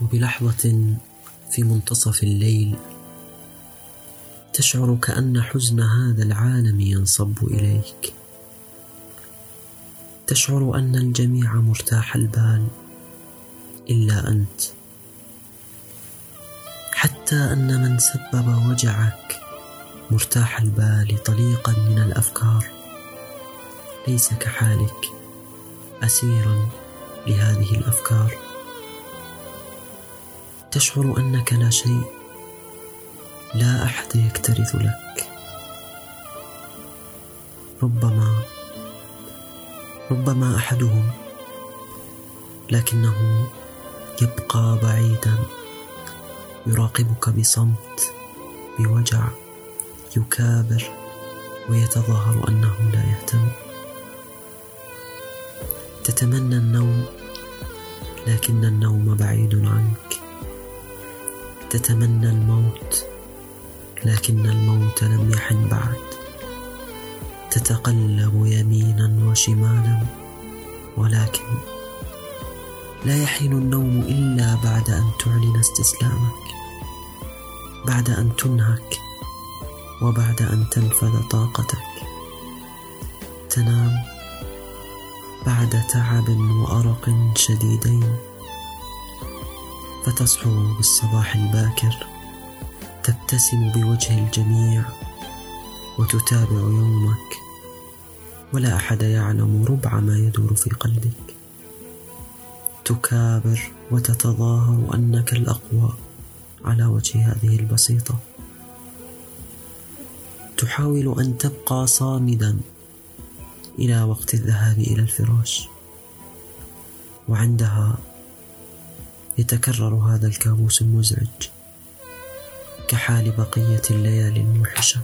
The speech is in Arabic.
وبلحظة في منتصف الليل تشعر كأن حزن هذا العالم ينصب إليك. تشعر أن الجميع مرتاح البال إلا أنت. حتى أن من سبب وجعك مرتاح البال طليقا من الأفكار ليس كحالك أسيرا لهذه الأفكار. تشعر أنك لا شيء لا أحد يكترث لك. ربما ربما أحدهم لكنه يبقى بعيدا. يراقبك بصمت بوجع يكابر ويتظاهر أنه لا يهتم. تتمنى النوم لكن النوم بعيد. تتمنى الموت لكن الموت لم يحن بعد. تتقلب يمينا وشمالا ولكن لا يحين النوم إلا بعد أن تعلن استسلامك بعد أن تنهك وبعد أن تنفذ طاقتك. تنام بعد تعب وأرق شديدين. فتصحو بالصباح الباكر تبتسم بوجه الجميع وتتابع يومك. ولا أحد يعلم ربع ما يدور في قلبك. تكابر وتتظاهر أنك الأقوى على وجه هذه البسيطة. تحاول أن تبقى صامدا إلى وقت الذهاب إلى الفراش. وعندها يتكرر هذا الكابوس المزعج كحال بقية الليالي الموحشة.